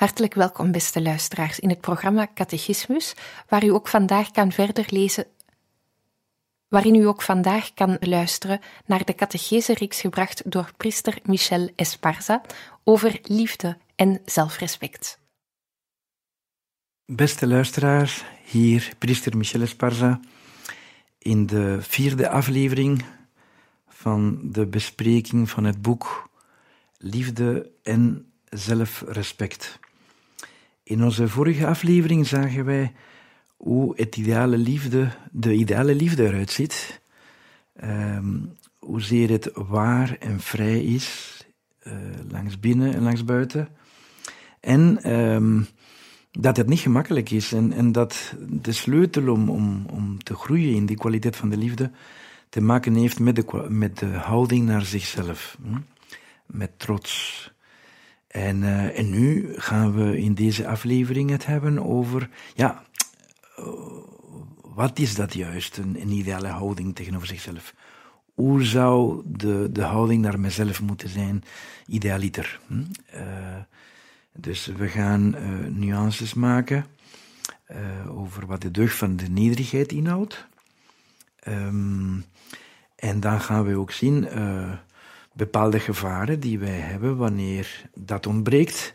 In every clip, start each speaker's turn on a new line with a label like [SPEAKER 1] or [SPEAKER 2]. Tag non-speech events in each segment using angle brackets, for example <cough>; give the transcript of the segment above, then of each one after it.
[SPEAKER 1] Hartelijk welkom, beste luisteraars, in het programma Catechismus, waar u ook vandaag kan verder lezen, waarin u ook vandaag kan luisteren naar de catechese-reeks gebracht door priester Michel Esparza over liefde en zelfrespect.
[SPEAKER 2] Beste luisteraars, hier priester Michel Esparza in de vierde aflevering van de bespreking van het boek Liefde en zelfrespect. In onze vorige aflevering zagen wij hoe het ideale liefde, de ideale liefde eruit ziet. Um, hoezeer het waar en vrij is, uh, langs binnen en langs buiten. En um, dat het niet gemakkelijk is en, en dat de sleutel om, om, om te groeien in die kwaliteit van de liefde te maken heeft met de, met de houding naar zichzelf. Hm? Met trots, en, uh, en nu gaan we in deze aflevering het hebben over, ja, uh, wat is dat juist, een, ideale houding tegenover zichzelf? Hoe zou de, de houding naar mezelf moeten zijn, idealiter? Hm? Uh, dus we gaan nuances maken over wat de deugd van de nederigheid inhoudt. Um, en dan gaan we ook zien bepaalde gevaren die wij hebben wanneer dat ontbreekt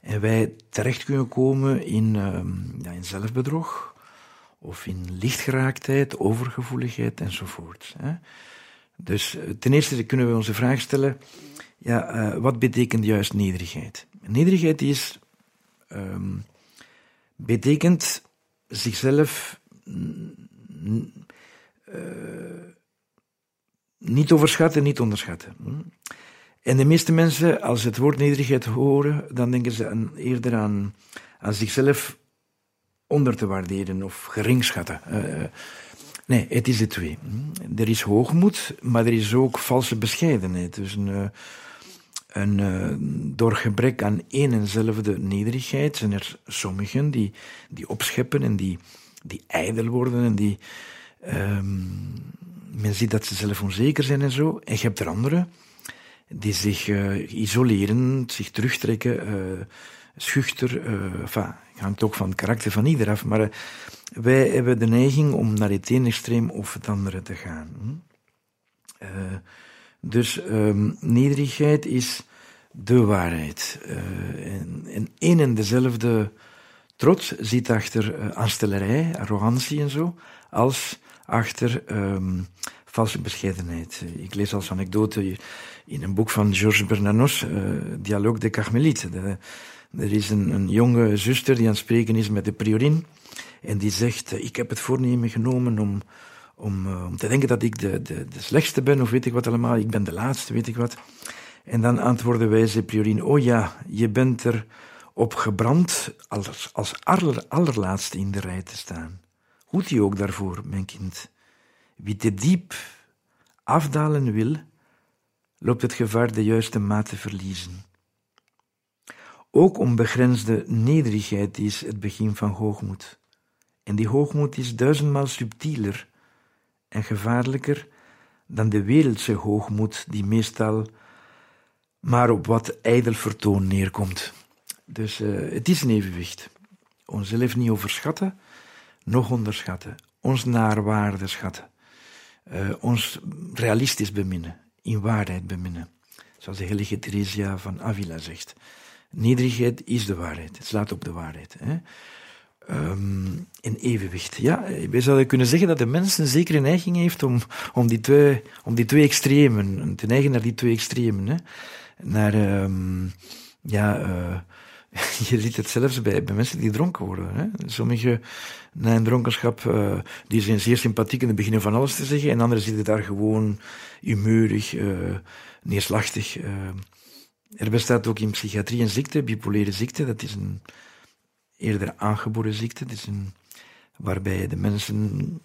[SPEAKER 2] en wij terecht kunnen komen in, uh, ja, in zelfbedrog of in lichtgeraaktheid, overgevoeligheid enzovoort. Hè. Dus eh, ten eerste kunnen we onze vraag stellen, ja, uh, wat betekent juist nederigheid? Nederigheid is, um, betekent zichzelf uh, niet overschatten, niet onderschatten. En de meeste mensen, als ze het woord nederigheid horen, dan denken ze aan, eerder aan, zichzelf onder te waarderen of geringschatten. Uh, nee, het is de twee. Er is hoogmoed, maar er is ook valse bescheidenheid. Dus een, eh, een, door gebrek aan één enzelfde nederigheid zijn er sommigen die, die opscheppen en die, die ijdel worden en die um, men ziet dat ze zelf onzeker zijn en zo. En je hebt er anderen die zich uh, isoleren, zich terugtrekken, uh, schuchter. Uh, hangt ook van het karakter van ieder af. Maar wij hebben de neiging om naar het ene extreem of het andere te gaan. Hm? dus um, nederigheid is de waarheid. en, en één en dezelfde trots zit achter aanstellerij, arrogantie en zo, als achter um, valse bescheidenheid. Ik lees als anekdote in een boek van Georges Bernanos, uh, Dialogue de Carmelite. er is een, een, jonge zuster die aan het spreken is met de priorin en die zegt, uh, ik heb het voornemen genomen om, om, uh, om te denken dat ik de, de, de slechtste ben, of weet ik wat allemaal, ik ben de laatste, weet ik wat. En dan antwoordde wijze priorin, oh ja, je bent er op gebrand als, als aller, allerlaatste in de rij te staan. Goed je ook daarvoor, mijn kind. Wie te diep afdalen wil, loopt het gevaar de juiste maat te verliezen. Ook onbegrensde nederigheid is het begin van hoogmoed. En die hoogmoed is duizendmaal subtieler en gevaarlijker dan de wereldse hoogmoed die meestal maar op wat ijdel vertoon neerkomt. Dus uh, het is een evenwicht. Onszelf niet overschatten, nog onderschatten, ons naar waarde schatten, uh, ons realistisch beminnen, in waarheid beminnen. Zoals de heilige Theresia van Avila zegt. Nederigheid is de waarheid. Het slaat op de waarheid. Hè. Um, in evenwicht. Ja, wij zouden kunnen zeggen dat de mens een zekere neiging heeft om, om, die, twee, om die twee extremen, te neigen naar die twee extremen. Hè. Naar, um, ja, uh, <laughs> je ziet het zelfs bij, mensen die dronken worden. Hè. Sommigen na een dronkenschap, uh, die zijn zeer sympathiek en beginnen van alles te zeggen, en anderen zitten daar gewoon humeurig, uh, neerslachtig. er bestaat ook in psychiatrie een ziekte, bipolaire ziekte, dat is een eerder aangeboren ziekte. Het is een, waarbij de mensen,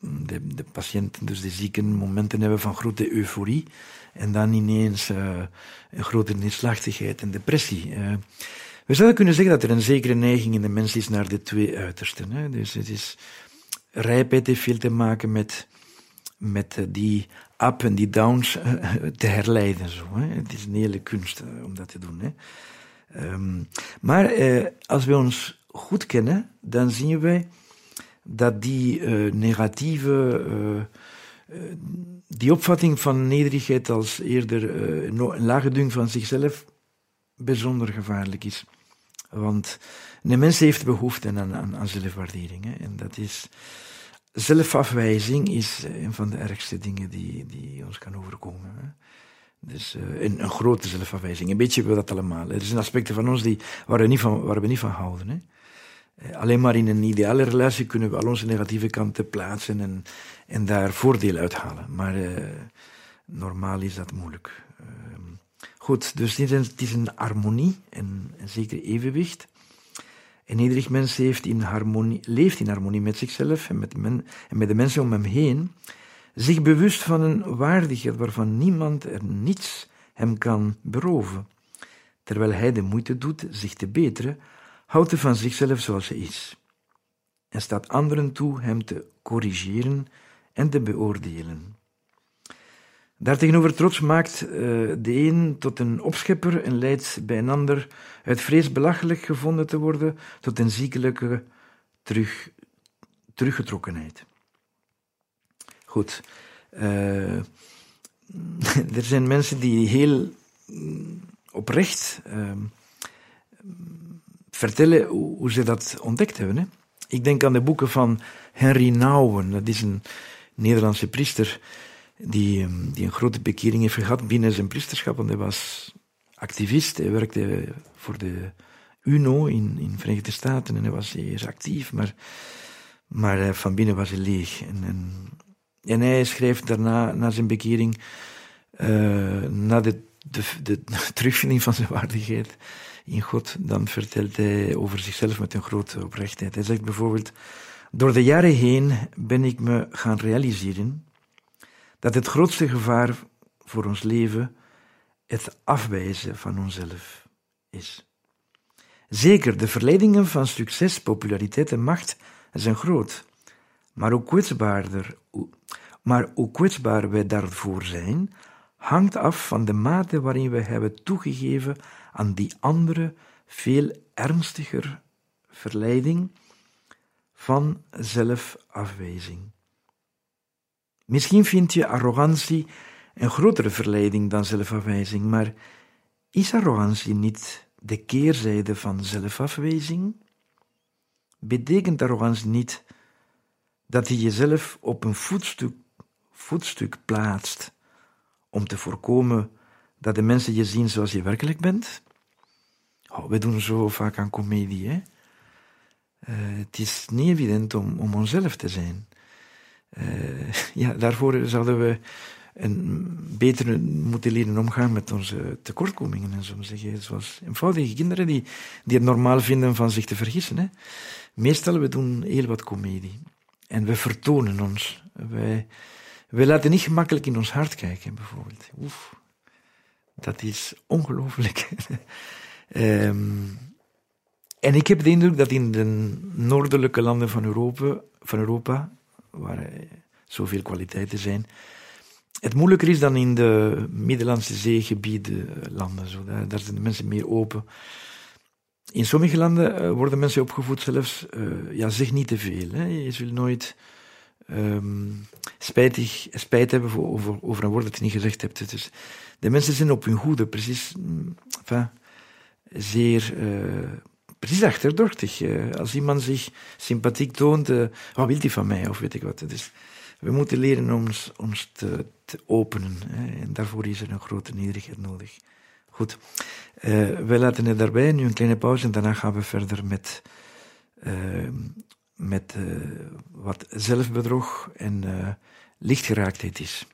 [SPEAKER 2] de, de, patiënten, dus de zieken, momenten hebben van grote euforie. En dan ineens uh, een grote neerslachtigheid en depressie. Uh, we zouden kunnen zeggen dat er een zekere neiging in de mens is naar de twee uitersten. Hè? Dus het is, rijpheid heeft veel te maken met, met uh, die up en die downs te herleiden. Zo, hè? Het is een hele kunst om dat te doen. Hè? Um, maar eh, als we ons goed kennen, dan zien wij dat die uh, negatieve, uh, die opvatting van nederigheid als eerder een lage dung van zichzelf bijzonder gevaarlijk is. Want een mens heeft behoefte aan, aan, zelfwaardering. En dat is, zelfafwijzing is een van de ergste dingen die, die ons kan overkomen. Hè? Dus een, een, grote zelfafwijzing. Een beetje wil dat allemaal. Er zijn aspecten van ons die, waar, we niet van, waar we niet van houden. Hè. Alleen maar in een ideale relatie kunnen we al onze negatieve kanten plaatsen en, en daar voordeel uithalen. Maar uh, normaal is dat moeilijk. Ehm, goed, dus het is, een, het is een harmonie en een zeker evenwicht. En ieder mens heeft in harmonie, leeft in harmonie met zichzelf en met, men, en met de mensen om hem heen zich bewust van een waardigheid waarvan niemand er niets hem kan beroven. Terwijl hij de moeite doet zich te beteren, houdt hij van zichzelf zoals hij is. En staat anderen toe hem te corrigeren en te beoordelen. Daartegenover trots maakt uh, de een tot een opschepper en leidt bij een ander uit vrees belachelijk gevonden te worden tot een ziekelijke terug, teruggetrokkenheid. Goed. Uh, <laughs> er zijn mensen die heel mm, oprecht uh, vertellen hoe, ze dat ontdekt hebben. Hè. Ik denk aan de boeken van Henry Nouwen. Dat is een Nederlandse priester die, ehm, die een grote bekering heeft gehad binnen zijn priesterschap. Want hij was activist. Hij werkte voor de UNO in, in de Verenigde Staten en hij was zeer actief. Maar, maar eh, van binnen was hij leeg. En, en hij schrijft daarna, na zijn bekering, uh, na de, de, de, <laughs> terugvinding van zijn waardigheid in God, dan vertelt hij over zichzelf met een grote oprechtheid. Hij zegt bijvoorbeeld, door de jaren heen ben ik me gaan realiseren dat het grootste gevaar voor ons leven het afwijzen van onszelf is. Zeker, de verleidingen van succes, populariteit en macht zijn groot. Maar hoe kwetsbaarder, maar hoe kwetsbaar wij daarvoor zijn, hangt af van de mate waarin we hebben toegegeven aan die andere, veel ernstiger verleiding van zelfafwijzing. Misschien vind je arrogantie een grotere verleiding dan zelfafwijzing, maar is arrogantie niet de keerzijde van zelfafwijzing? Betekent arrogantie niet dat je jezelf op een voetstuk, voetstuk plaatst om te voorkomen dat de mensen je zien zoals je werkelijk bent. Oh, we doen zo vaak aan comedie. Hè? Uh, het is niet evident om, om onszelf te zijn. Uh, ja, daarvoor zouden we een beter moeten leren omgaan met onze tekortkomingen en zo zeggen. Zoals eenvoudige kinderen die, die het normaal vinden van zich te vergissen. Hè? Meestal we doen heel wat comedie. En we vertonen ons. Wij, wij laten niet gemakkelijk in ons hart kijken, bijvoorbeeld. Oef, dat is ongelooflijk. um, <laughs> en ik heb de indruk dat in de noordelijke landen van Europa, van Europa waar zoveel kwaliteiten zijn, het moeilijker is dan in de Middellandse zeegebieden eh, landen. Zo. Daar, zijn de mensen meer open. In sommige landen uh, worden mensen opgevoed zelfs, uh, ja, zeg niet te veel. Hè. Je zult nooit um, spijtig, spijt hebben over, over een woord dat je niet gezegd hebt. Dus de mensen zijn op hun goede, precies. Mm, enfin, zeer precies achterdochtig. als iemand zich sympathiek toont, wat wil hij van mij, of weet ik wat. Dus we moeten leren ons, ons te, te openen. Hè, en daarvoor is er een grote nederigheid nodig. Goed, wij laten het daarbij, nu een kleine pauze en daarna gaan we verder met, uh, met uh, wat zelfbedrog en lichtgeraaktheid is.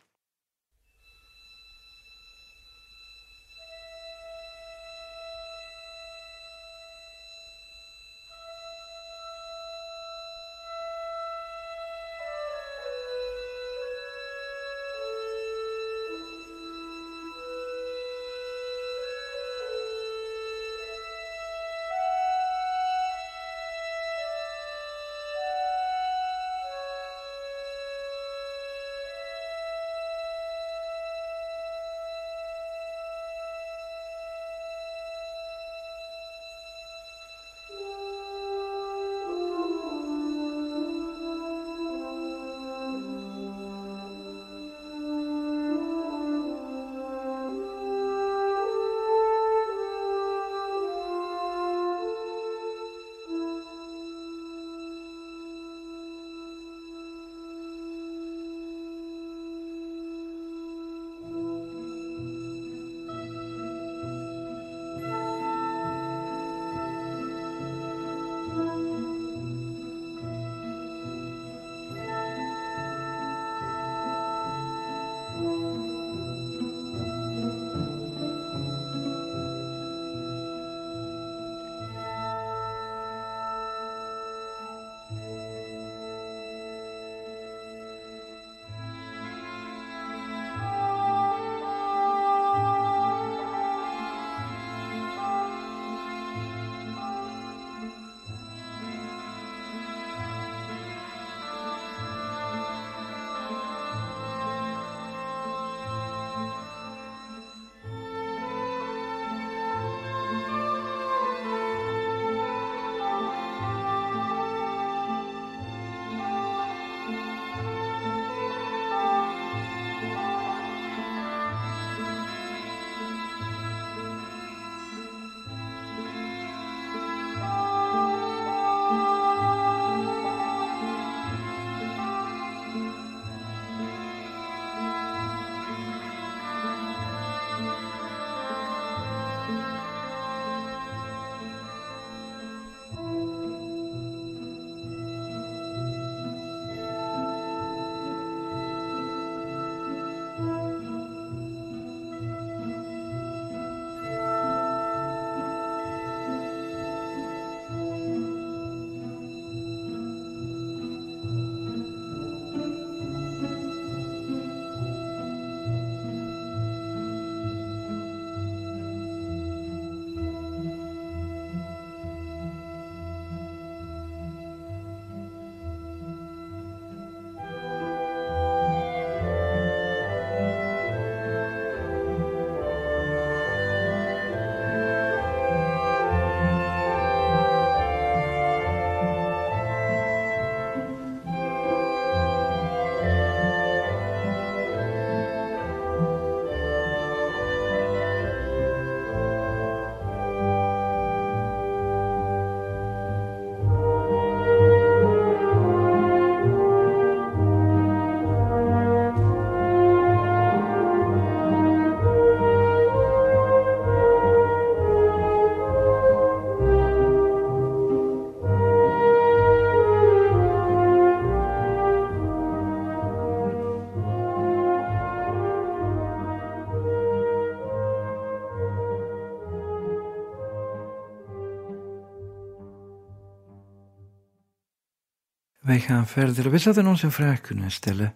[SPEAKER 2] Gaan verder. We zouden ons een vraag kunnen stellen.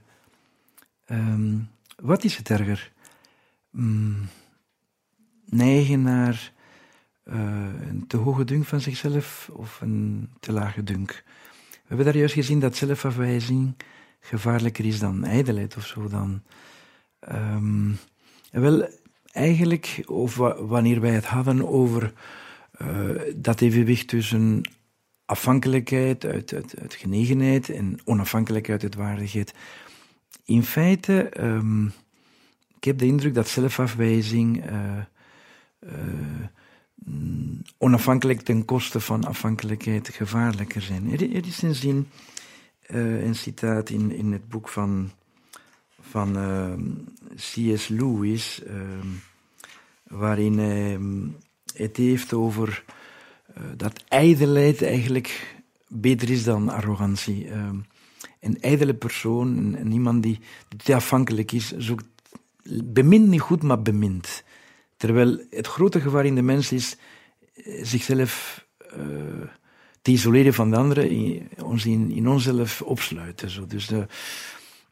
[SPEAKER 2] Um, wat is het erger? Um, neigen naar uh, een te hoge dunk van zichzelf of een te lage dunk? We hebben daar juist gezien dat zelfafwijzing gevaarlijker is dan ijdelheid of zo. Dan, um, wel, eigenlijk, of wanneer wij het hadden over uh, dat evenwicht tussen afhankelijkheid uit, uit, uit, genegenheid en onafhankelijkheid uit waardigheid. In feite, um, ik heb de indruk dat zelfafwijzing uh, mm, onafhankelijk ten koste van afhankelijkheid gevaarlijker zijn. Er, is een zin, uh, een citaat in, in het boek van, van uh, C.S. Lewis, uh, waarin hij het heeft over dat ijdelheid eigenlijk beter is dan arrogantie. een ijdele persoon, en, iemand die, afhankelijk is, zoekt, bemint niet goed, maar bemint. Terwijl het grote gevaar in de mens is eh, zichzelf uh, te isoleren van de anderen, ons in, in onszelf opsluiten. Zo. Dus de,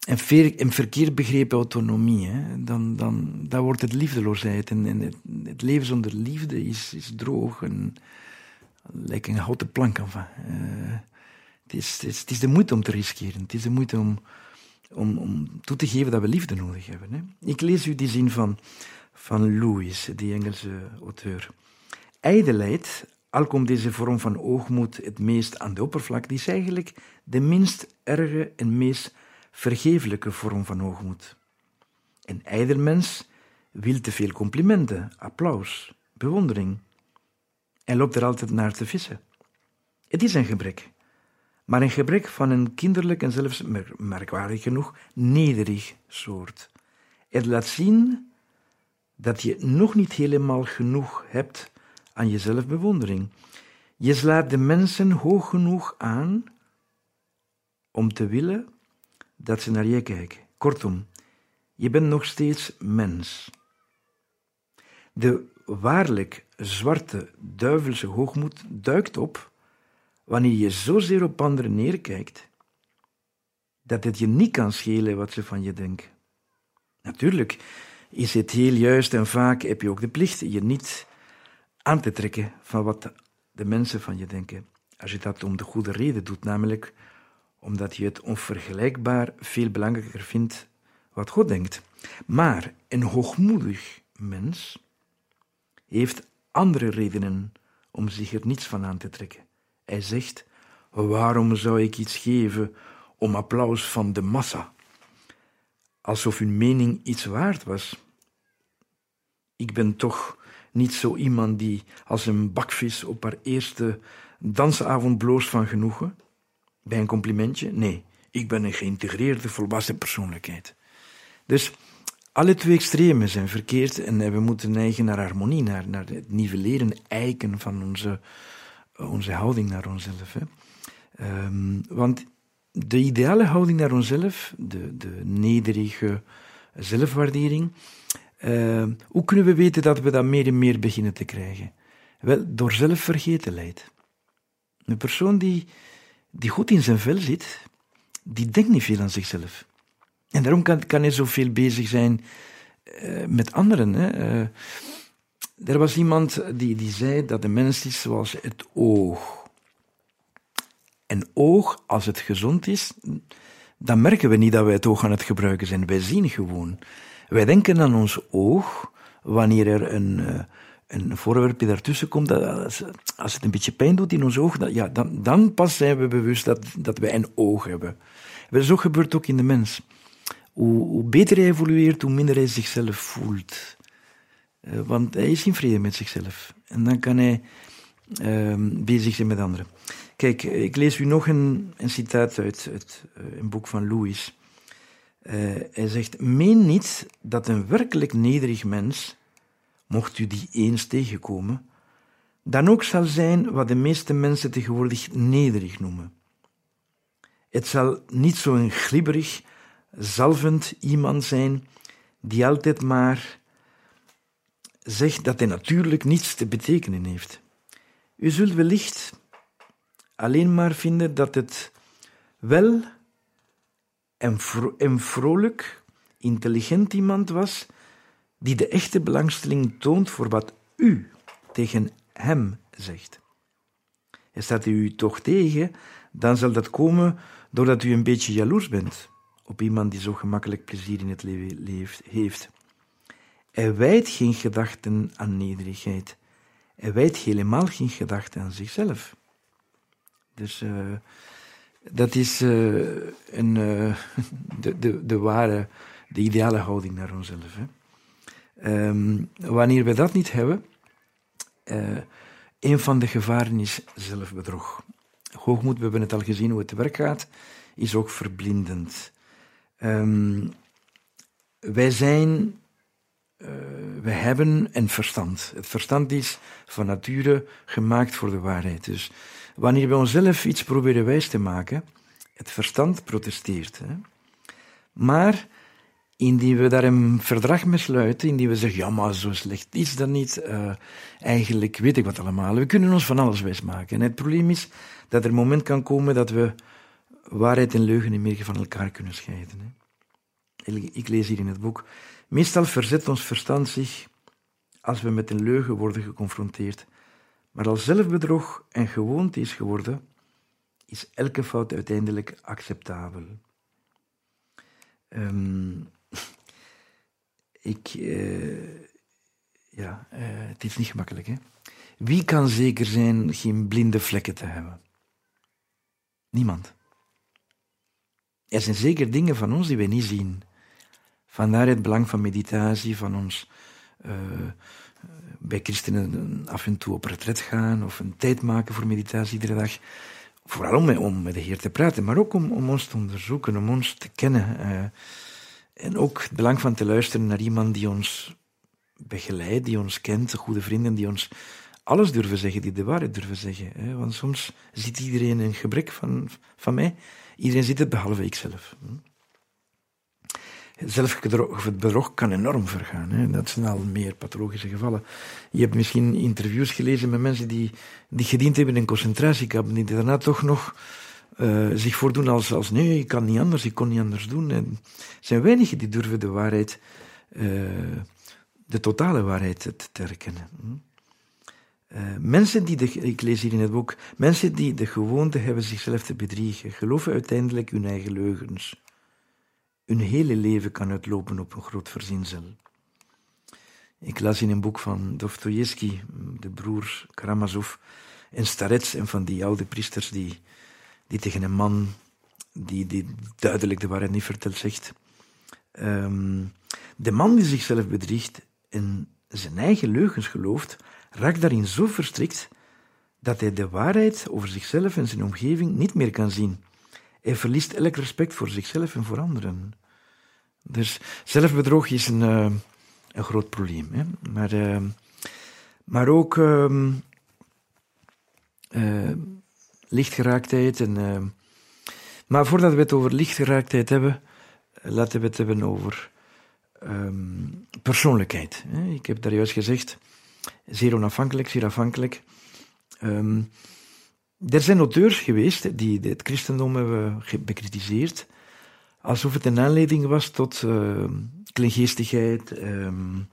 [SPEAKER 2] en, ver, verkeerd begrepen autonomie, hè, dan, dan, wordt het liefdeloosheid. En het, het, leven zonder liefde is, is droog en lijkt een houten plank. Enfin. Uh, het, is, het, is, de moeite om te riskeren. Het is de moeite om, om, om toe te geven dat we liefde nodig hebben. Hè. Ik lees u die zin van van Lewis, die Engelse auteur. Ijdelheid, al komt deze vorm van oogmoed het meest aan de oppervlakte, is eigenlijk de minst erge en meest vergeeflijke vorm van hoogmoed. Een ijdel mens wil te veel complimenten, applaus, bewondering. En loopt er altijd naar te vissen. Het is een gebrek, maar een gebrek van een kinderlijk en zelfs merkwaardig genoeg nederig soort. Het laat zien dat je nog niet helemaal genoeg hebt aan je zelfbewondering. Je slaat de mensen hoog genoeg aan om te willen dat ze naar je kijken. Kortom, je bent nog steeds mens. De waarlijk zwarte duivelse hoogmoed duikt op wanneer je zozeer op anderen neerkijkt dat het je niet kan schelen wat ze van je denken. Natuurlijk, is het heel juist en vaak heb je ook de plicht je niet aan te trekken van wat de mensen van je denken. Als je dat om de goede reden doet, namelijk omdat je het onvergelijkbaar veel belangrijker vindt wat God denkt. Maar een hoogmoedig mens heeft andere redenen om zich er niets van aan te trekken. Hij zegt: Waarom zou ik iets geven om applaus van de massa? alsof hun mening iets waard was. Ik ben toch niet zo iemand die als een bakvis op haar eerste dansavond bloost van genoegen. Bij een complimentje? Nee, ik ben een geïntegreerde, volwassen persoonlijkheid. Dus alle twee extremen zijn verkeerd en we moeten neigen naar harmonie, naar, naar het nivelleren, eiken van onze, onze houding naar onszelf. Um, want de ideale houding naar onszelf, de, de nederige zelfwaardering, uh, hoe kunnen we weten dat we dat meer en meer beginnen te krijgen? Wel, door zelfvergetenheid. Een persoon die, die goed in zijn vel zit, die denkt niet veel aan zichzelf. En daarom kan, kan hij zoveel bezig zijn uh, met anderen. Hè. Uh, er was iemand die, die zei dat de mens is zoals het oog. En oog, als het gezond is, dan merken we niet dat wij het oog aan het gebruiken zijn. Wij zien gewoon. Wij denken aan ons oog wanneer er een, uh, een voorwerpje daartussen komt, dat als, het een beetje pijn doet in ons oog, dat, ja, dan, dan pas zijn we bewust dat, dat wij een oog hebben. Zo gebeurt ook in de mens. Hoe, beter hij evolueert, hoe minder hij zichzelf voelt. Uh, want hij is in vrede met zichzelf. En dan kan hij uh, bezig zijn met anderen. Kijk, ik lees u nog een, een citaat uit, uh, een boek van Louis. Uh, hij zegt: Meen niet dat een werkelijk nederig mens, mocht u die eens tegenkomen, dan ook zal zijn wat de meeste mensen tegenwoordig nederig noemen. Het zal niet zo'n glibberig, zalvend iemand zijn die altijd maar zegt dat hij natuurlijk niets te betekenen heeft. U zult wellicht alleen maar vinden dat het wel en, vro en vrolijk, intelligent iemand was, die de echte belangstelling toont voor wat u tegen hem zegt. En staat u toch tegen, dan zal dat komen doordat u een beetje jaloers bent op iemand die zo gemakkelijk plezier in het leven heeft. Hij wijdt geen gedachten aan nederigheid. Hij wijdt helemaal geen gedachten aan zichzelf. Dus uh, dat is uh, een, uh, <laughs> de, de, de ware, de ideale houding naar onszelf. Hè. Um, wanneer we dat niet hebben, een van de gevaren is zelfbedrog. Hoogmoed, we hebben het al gezien hoe het werk gaat, is ook verblindend. Um, wij zijn, uh, hebben een verstand. Het verstand is van nature gemaakt voor de waarheid. Dus wanneer we onszelf iets proberen wijs te maken, het verstand protesteert. Hè? Maar indien we daar een verdrag mee sluiten, indien we zeggen, ja, maar zo slecht is dat niet, uh, eigenlijk weet ik wat allemaal. We kunnen ons van alles wijsmaken. En het probleem is dat er een moment kan komen dat we waarheid en leugen niet meer van elkaar kunnen scheiden. Hè. Ik lees hier in het boek, meestal verzet ons verstand zich als we met een leugen worden geconfronteerd. Maar als zelfbedrog en gewoonte is geworden, is elke fout uiteindelijk acceptabel. Um, <laughs> ik, uh, ja, uh, het is niet gemakkelijk. Hè? Wie kan zeker zijn geen blinde vlekken te hebben? Niemand. Er zijn zeker dingen van ons die we niet zien. Vandaar het belang van meditatie, van ons uh, bij christenen af en toe op retret gaan of een tijd maken voor meditatie iedere dag. Vooral om, om met de Heer te praten, maar ook om, ons te onderzoeken, om ons te kennen. Uh, en ook het belang van te luisteren naar iemand die ons begeleidt, die ons kent, goede vrienden die ons alles durven zeggen, die de waarheid durven zeggen. Hè? Want soms ziet iedereen een gebrek van, van mij. Iedereen ziet het behalve ikzelf. Zelfbedrog kan enorm vergaan. Hè? Dat zijn al meer pathologische gevallen. Je hebt misschien interviews gelezen met mensen die, die gediend hebben in concentratiekampen, die daarna toch nog uh, zich voordoen als, als nee, ik kan niet anders, ik kon niet anders doen. En er zijn weinigen die durven de waarheid, uh, de totale waarheid te, te herkennen. Uh, mensen die, de, ik lees hier in het boek, mensen die de gewoonte hebben zichzelf te bedriegen, geloven uiteindelijk hun eigen leugens. Hun hele leven kan uitlopen op een groot verzinsel. Ik las in een boek van Dostoevsky, de broers Karamazov en Starets en van die oude priesters die die tegen een man die, die duidelijk de waarheid niet vertelt zegt. Um, de man die zichzelf bedriegt en zijn eigen leugens gelooft, raakt daarin zo verstrikt dat hij de waarheid over zichzelf en zijn omgeving niet meer kan zien. Hij verliest elk respect voor zichzelf en voor anderen. Dus zelfbedrog is een, uh, een groot probleem. Hè? Maar, uh, maar ook uh, lichtgeraaktheid. En, maar voordat we het over lichtgeraaktheid hebben, laten we het hebben over um, persoonlijkheid. Ik heb daar juist gezegd, zeer onafhankelijk, zeer afhankelijk. Um, er zijn auteurs geweest die het christendom hebben bekritiseerd, alsof het een aanleiding was tot uh, kleingeestigheid. Um,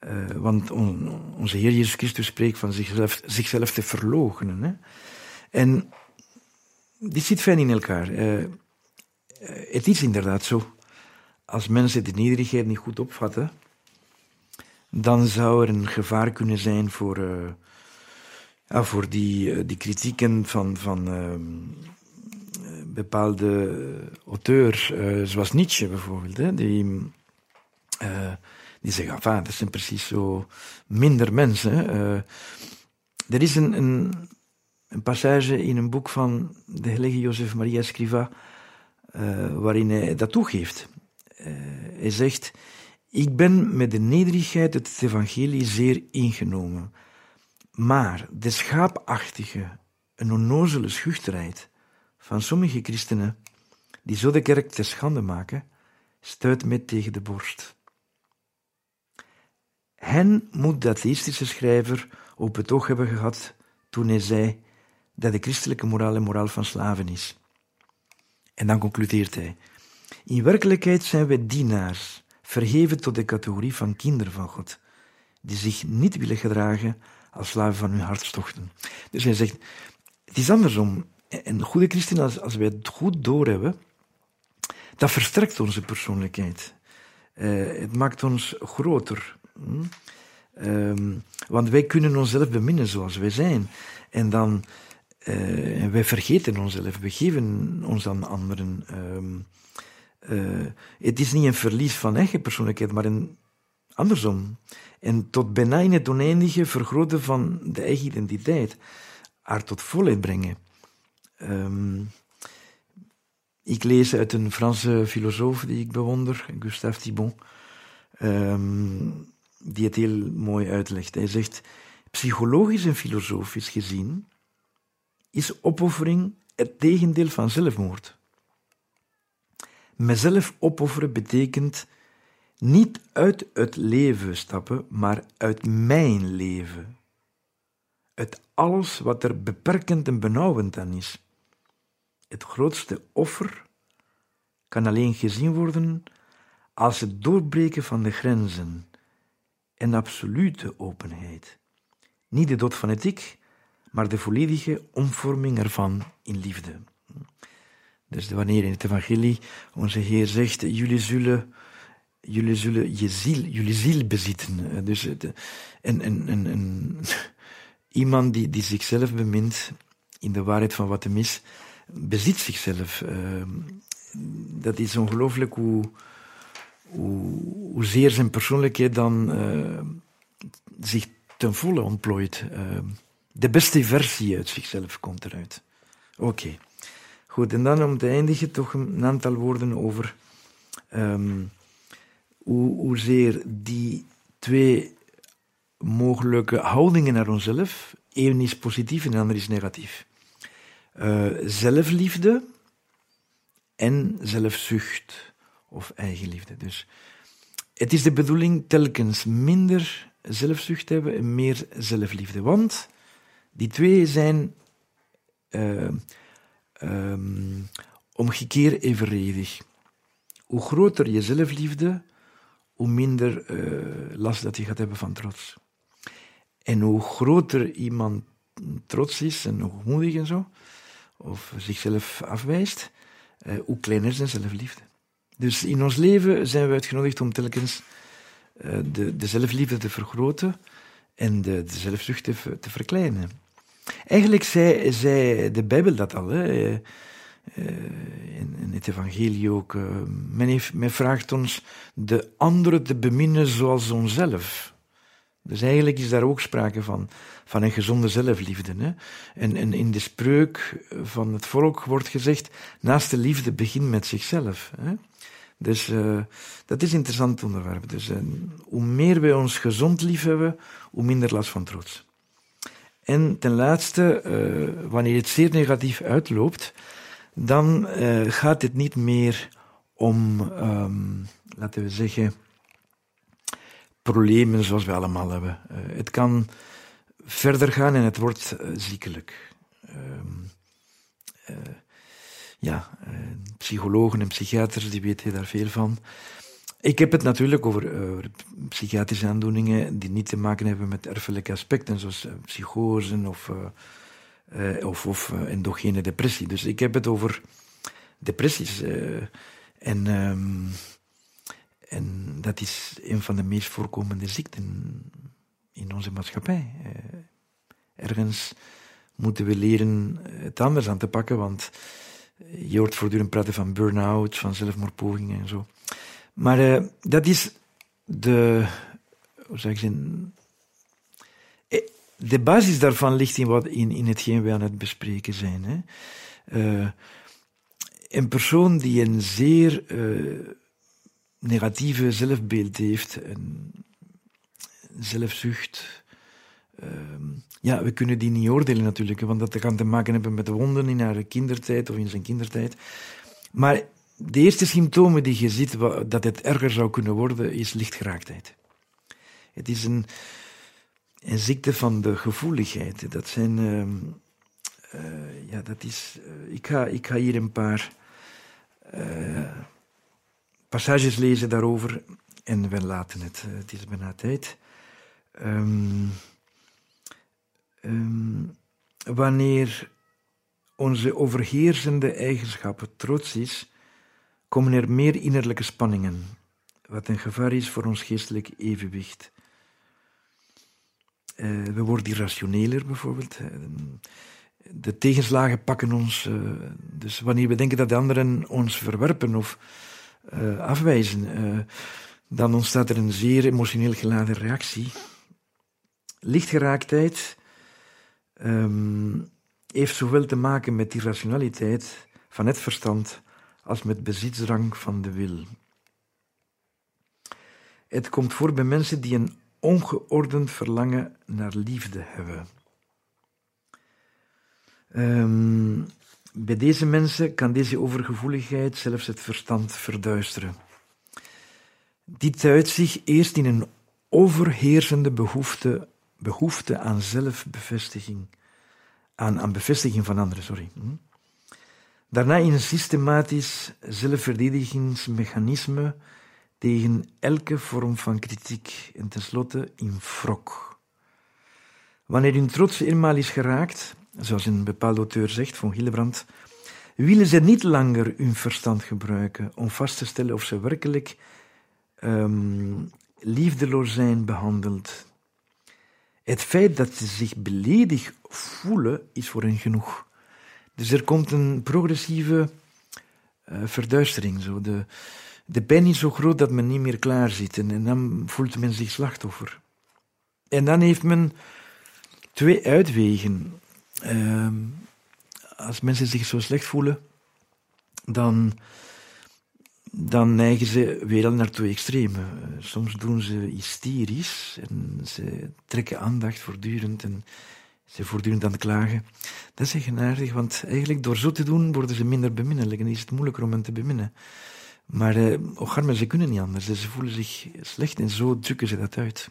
[SPEAKER 2] uh, want on, onze Heer Jezus Christus spreekt van zichzelf, zichzelf te verloochenen. En dit zit fijn in elkaar. Uh, het is inderdaad zo. Als mensen de nederigheid niet goed opvatten, dan zou er een gevaar kunnen zijn voor, uh, ja, voor die, die kritieken van, van uh, bepaalde auteurs, zoals Nietzsche bijvoorbeeld, hè, die, die zeggen, enfin, dat zijn precies zo minder mensen. er is een, een een passage in een boek van de heilige Jozef Maria Scriva, waarin hij dat toegeeft. Hij zegt, ik ben met de nederigheid het evangelie zeer ingenomen, maar de schaapachtige, een onnozele schuchterheid van sommige christenen, die zo de kerk te schande maken, stuit mij tegen de borst. Hen moet dat atheïstische schrijver op het oog hebben gehad toen hij zei dat de christelijke moraal een moraal van slaven is. En dan concludeert hij: In werkelijkheid zijn wij dienaars, verheven tot de categorie van kinderen van God, die zich niet willen gedragen als slaven van hun hartstochten. Dus hij zegt: Het is andersom. Een goede christen, als, als wij het goed doorhebben, dat versterkt onze persoonlijkheid. Uh, het maakt ons groter. Hm? Um, want wij kunnen onszelf beminnen zoals wij zijn. En dan uh, wij vergeten onszelf, we geven ons aan anderen. Uh, uh, het is niet een verlies van eigen persoonlijkheid, maar een andersom. En tot bijna in het oneindige vergroten van de eigen identiteit. Haar tot volheid brengen. Ehm, ik lees uit een Franse filosoof die ik bewonder, Gustave Thibon, ehm, die het heel mooi uitlegt. Hij zegt, psychologisch en filosofisch gezien is opoffering het tegendeel van zelfmoord. Mezelf opofferen betekent niet uit het leven stappen, maar uit mijn leven. Uit alles wat er beperkend en benauwend aan is. Het grootste offer kan alleen gezien worden als het doorbreken van de grenzen en absolute openheid. Niet de dood van het ik, maar de volledige omvorming ervan in liefde. Dus wanneer in het evangelie onze Heer zegt, jullie zullen, jullie zullen je ziel, jullie ziel bezitten. Dus en, en, en, en, iemand die, die zichzelf bemint in de waarheid van wat hem is, bezit zichzelf. Ehm, dat is ongelooflijk hoe, hoe, hoezeer zijn persoonlijkheid dan uh, zich ten volle ontplooit. Ehm, de beste versie uit zichzelf komt eruit. Oké. Goed, en dan om te eindigen toch een aantal woorden over um, hoe, hoezeer die twee mogelijke houdingen naar onszelf, één is positief en de ander is negatief. Uh, zelfliefde en zelfzucht of eigenliefde. Dus het is de bedoeling telkens minder zelfzucht hebben en meer zelfliefde. Want die twee zijn uh, omgekeerd evenredig. Hoe groter je zelfliefde, hoe minder uh, last dat je gaat hebben van trots. En hoe groter iemand trots is en hoogmoedig en zo, of zichzelf afwijst, uh, hoe kleiner zijn zelfliefde. Dus in ons leven zijn we uitgenodigd om telkens uh, de, de zelfliefde te vergroten en de, de zelfzucht te verkleinen. Eigenlijk zei, de Bijbel dat al. Hè. Eh, in, in, het evangelie ook. Eh, men, vraagt ons de anderen te beminnen zoals onszelf. Dus eigenlijk is daar ook sprake van, van een gezonde zelfliefde. Hè? En, in de spreuk van het volk wordt gezegd, naast de liefde begint met zichzelf. Hè? Dus dat is een interessant onderwerp. Dus hoe meer wij ons gezond lief hebben, hoe minder last van trots. En ten laatste, uh, wanneer het zeer negatief uitloopt, dan uh, gaat het niet meer om, um, laten we zeggen, problemen zoals we allemaal hebben. Uh, het kan verder gaan en het wordt ziekelijk. Um, ja, psychologen en psychiaters die weten daar veel van. Ik heb het natuurlijk over, uh, psychiatrische aandoeningen die niet te maken hebben met erfelijke aspecten, zoals uh, psychose of, uh, of, of endogene depressie. Dus ik heb het over depressies. en, um, en dat is een van de meest voorkomende ziekten in onze maatschappij. ergens moeten we leren het anders aan te pakken, want je hoort voortdurend praten van burn-out, van zelfmoordpogingen en zo. Maar uh, dat is de, hoe zeg ik zin, eh, de basis daarvan ligt in, wat, in, in hetgeen we aan het bespreken zijn. Hè. Uh, een persoon die een zeer negatieve zelfbeeld heeft, een zelfzucht. Ja, we kunnen die niet oordelen natuurlijk, want dat kan te maken hebben met de wonden in haar kindertijd of in zijn kindertijd. Maar de eerste symptomen die je ziet dat het erger zou kunnen worden, is lichtgeraaktheid. Het is een, een ziekte van de gevoeligheid. Dat zijn, uh, uh, ja, dat is, uh, ik, ga, ik ga hier een paar eh, passages lezen daarover en we laten het. het is bijna tijd. Um, um, wanneer onze overheersende eigenschappen trots is, komen er meer innerlijke spanningen, wat een gevaar is voor ons geestelijk evenwicht. Uh, we worden irrationeler bijvoorbeeld. Eh, de tegenslagen pakken ons. Uh, dus wanneer we denken dat de anderen ons verwerpen of uh, afwijzen, dan ontstaat er een zeer emotioneel geladen reactie. Lichtgeraaktheid um, heeft zowel te maken met die rationaliteit van het verstand als met bezitsdrang van de wil. Het komt voor bij mensen die een ongeordend verlangen naar liefde hebben. Um, bij deze mensen kan deze overgevoeligheid zelfs het verstand verduisteren. Dit uit zich eerst in een overheersende behoefte, behoefte aan zelfbevestiging, aan, aan bevestiging van anderen, sorry. Hm? Daarna in een systematisch zelfverdedigingsmechanisme tegen elke vorm van kritiek en tenslotte in wrok. Wanneer hun trots eenmaal is geraakt, zoals een bepaalde auteur zegt, van Hillebrand, willen ze niet langer hun verstand gebruiken om vast te stellen of ze werkelijk um, liefdeloos zijn behandeld. Het feit dat ze zich beledigd voelen, is voor hen genoeg. Dus er komt een progressieve uh, verduistering. Zo. De, de pijn is zo groot dat men niet meer klaar zit en, dan voelt men zich slachtoffer. En dan heeft men twee uitwegen. Uh, als mensen zich zo slecht voelen, dan, dan neigen ze weer naar twee extremen. Soms doen ze hysterisch en ze trekken aandacht voortdurend en ze voortdurend aan het klagen. Dat is eigenaardig, want eigenlijk door zo te doen worden ze minder beminnelijk en is het moeilijker om hen te beminnen. Maar eh, oh, ze kunnen niet anders. Ze voelen zich slecht en zo drukken ze dat uit.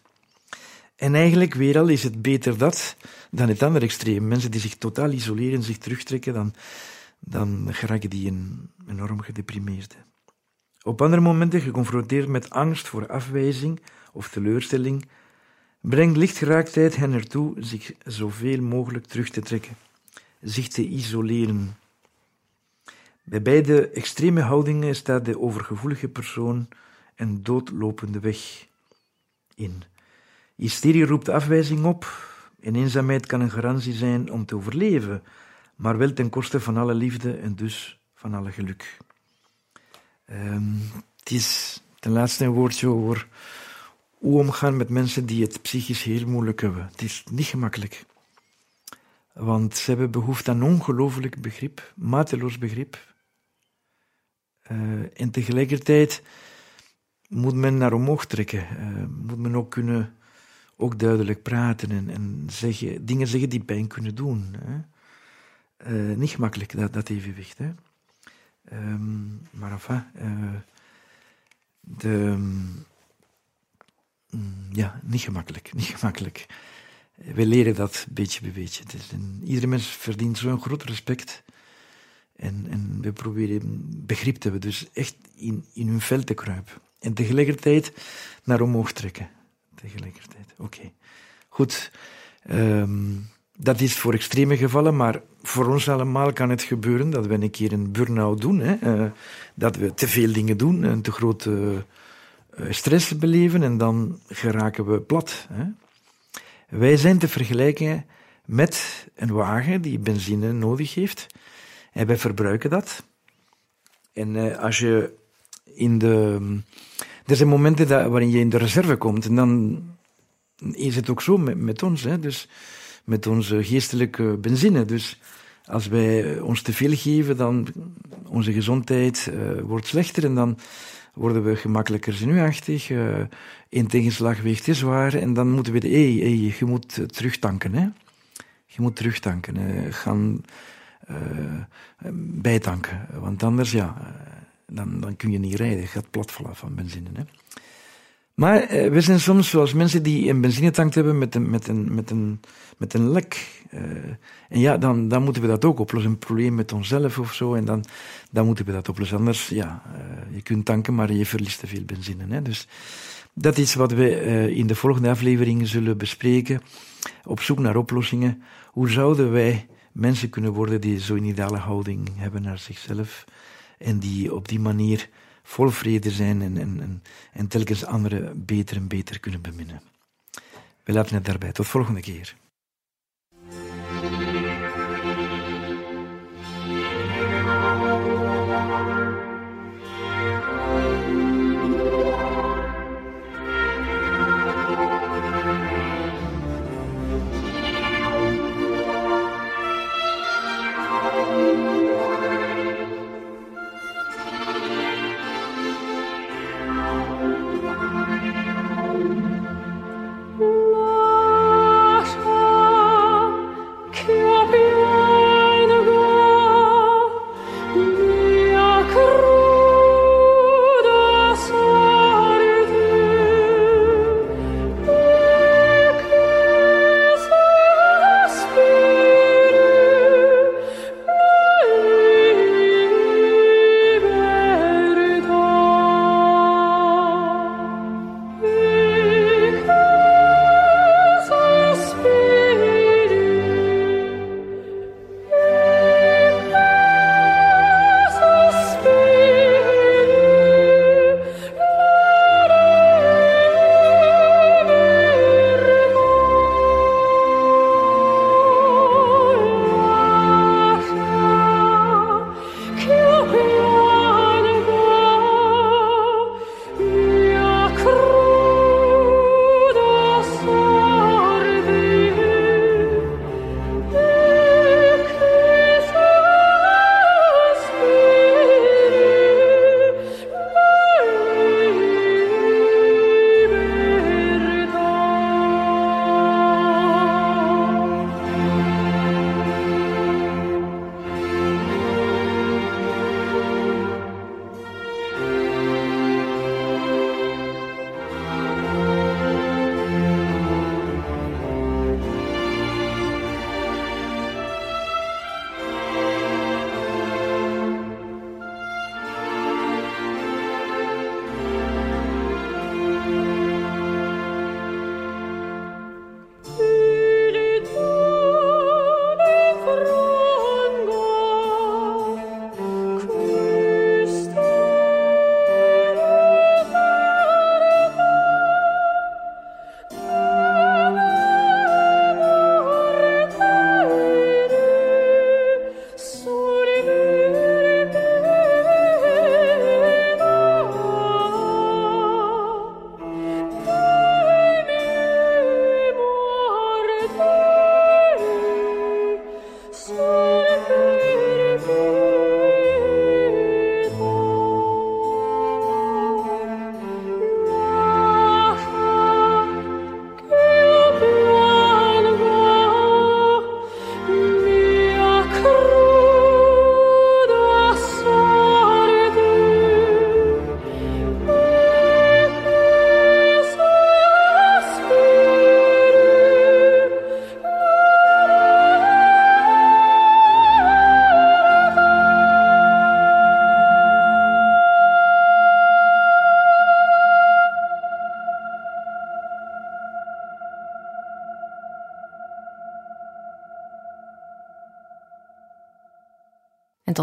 [SPEAKER 2] En eigenlijk weer al is het beter dat dan het andere extreem. Mensen die zich totaal isoleren, zich terugtrekken, dan, dan geraken die een, enorm gedeprimeerd. Op andere momenten, geconfronteerd met angst voor afwijzing of teleurstelling, brengt lichtgeraaktheid hen ertoe zich zoveel mogelijk terug te trekken, zich te isoleren. Bij beide extreme houdingen staat de overgevoelige persoon een doodlopende weg in. Hysterie roept afwijzing op en eenzaamheid kan een garantie zijn om te overleven, maar wel ten koste van alle liefde en dus van alle geluk. Um, het is ten laatste een woordje over hoe omgaan met mensen die het psychisch heel moeilijk hebben. Het is niet gemakkelijk. Want ze hebben behoefte aan ongelooflijk begrip, mateloos begrip. Uh, en tegelijkertijd moet men naar omhoog trekken. Uh, moet men ook kunnen ook duidelijk praten en, en zeggen, dingen zeggen die pijn kunnen doen. Hè. Uh, niet gemakkelijk, dat, dat evenwicht. Hè. Um, maar enfin, de, ja, niet gemakkelijk, niet gemakkelijk. We leren dat beetje bij beetje. Iedere mens verdient zo'n groot respect. En, en we proberen begrip te hebben, dus echt in, in hun vel te kruipen. En tegelijkertijd naar omhoog trekken tegelijkertijd. Oké. Goed. Um, dat is voor extreme gevallen, maar voor ons allemaal kan het gebeuren dat we een keer een burn-out doen. Hè? Uh, dat we te veel dingen doen en te grote stress beleven en dan geraken we plat. Hè? Wij zijn te vergelijken met een wagen die benzine nodig heeft. En wij verbruiken dat. En uh, als je in de er zijn momenten dat, waarin je in de reserve komt. En dan is het ook zo met, met ons. Hè? Dus met onze geestelijke benzine. Dus als wij ons te veel geven, dan onze gezondheid uh, wordt slechter en dan worden we gemakkelijker zenuwachtig. In tegenslag weegt te zwaar en dan moeten we, hé, hey, hey, je moet terugtanken. Hè? Je moet terugtanken. Gaan bijtanken. Want anders, ja, dan, dan kun je niet rijden. Je gaat platvallen van benzine. Hè. Maar eh, we zijn soms zoals mensen die een benzinetank hebben met een, met een, met een, met een lek. Uh, en ja, dan, dan moeten we dat ook oplossen. Een probleem met onszelf of zo. En dan, dan moeten we dat oplossen. Anders, ja, uh, je kunt tanken, maar je verliest te veel benzine. Hè. Dus dat is wat we in de volgende aflevering zullen bespreken. Op zoek naar oplossingen. Hoe zouden wij mensen kunnen worden die zo'n ideale houding hebben naar zichzelf? en die op die manier vol vrede zijn en, en, en, en telkens anderen beter en beter kunnen beminnen. We laten het daarbij. Tot volgende keer.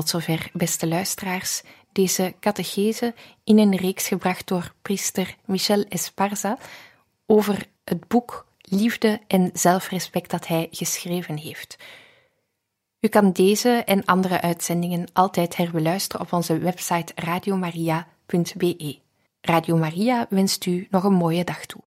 [SPEAKER 1] Tot zover, beste luisteraars, deze catechese in een reeks gebracht door priester Michel Esparza over het boek Liefde en Zelfrespect dat hij geschreven heeft. U kan deze en andere uitzendingen altijd herbeluisteren op onze website radiomaria.be. Radio Maria wenst u nog een mooie dag toe.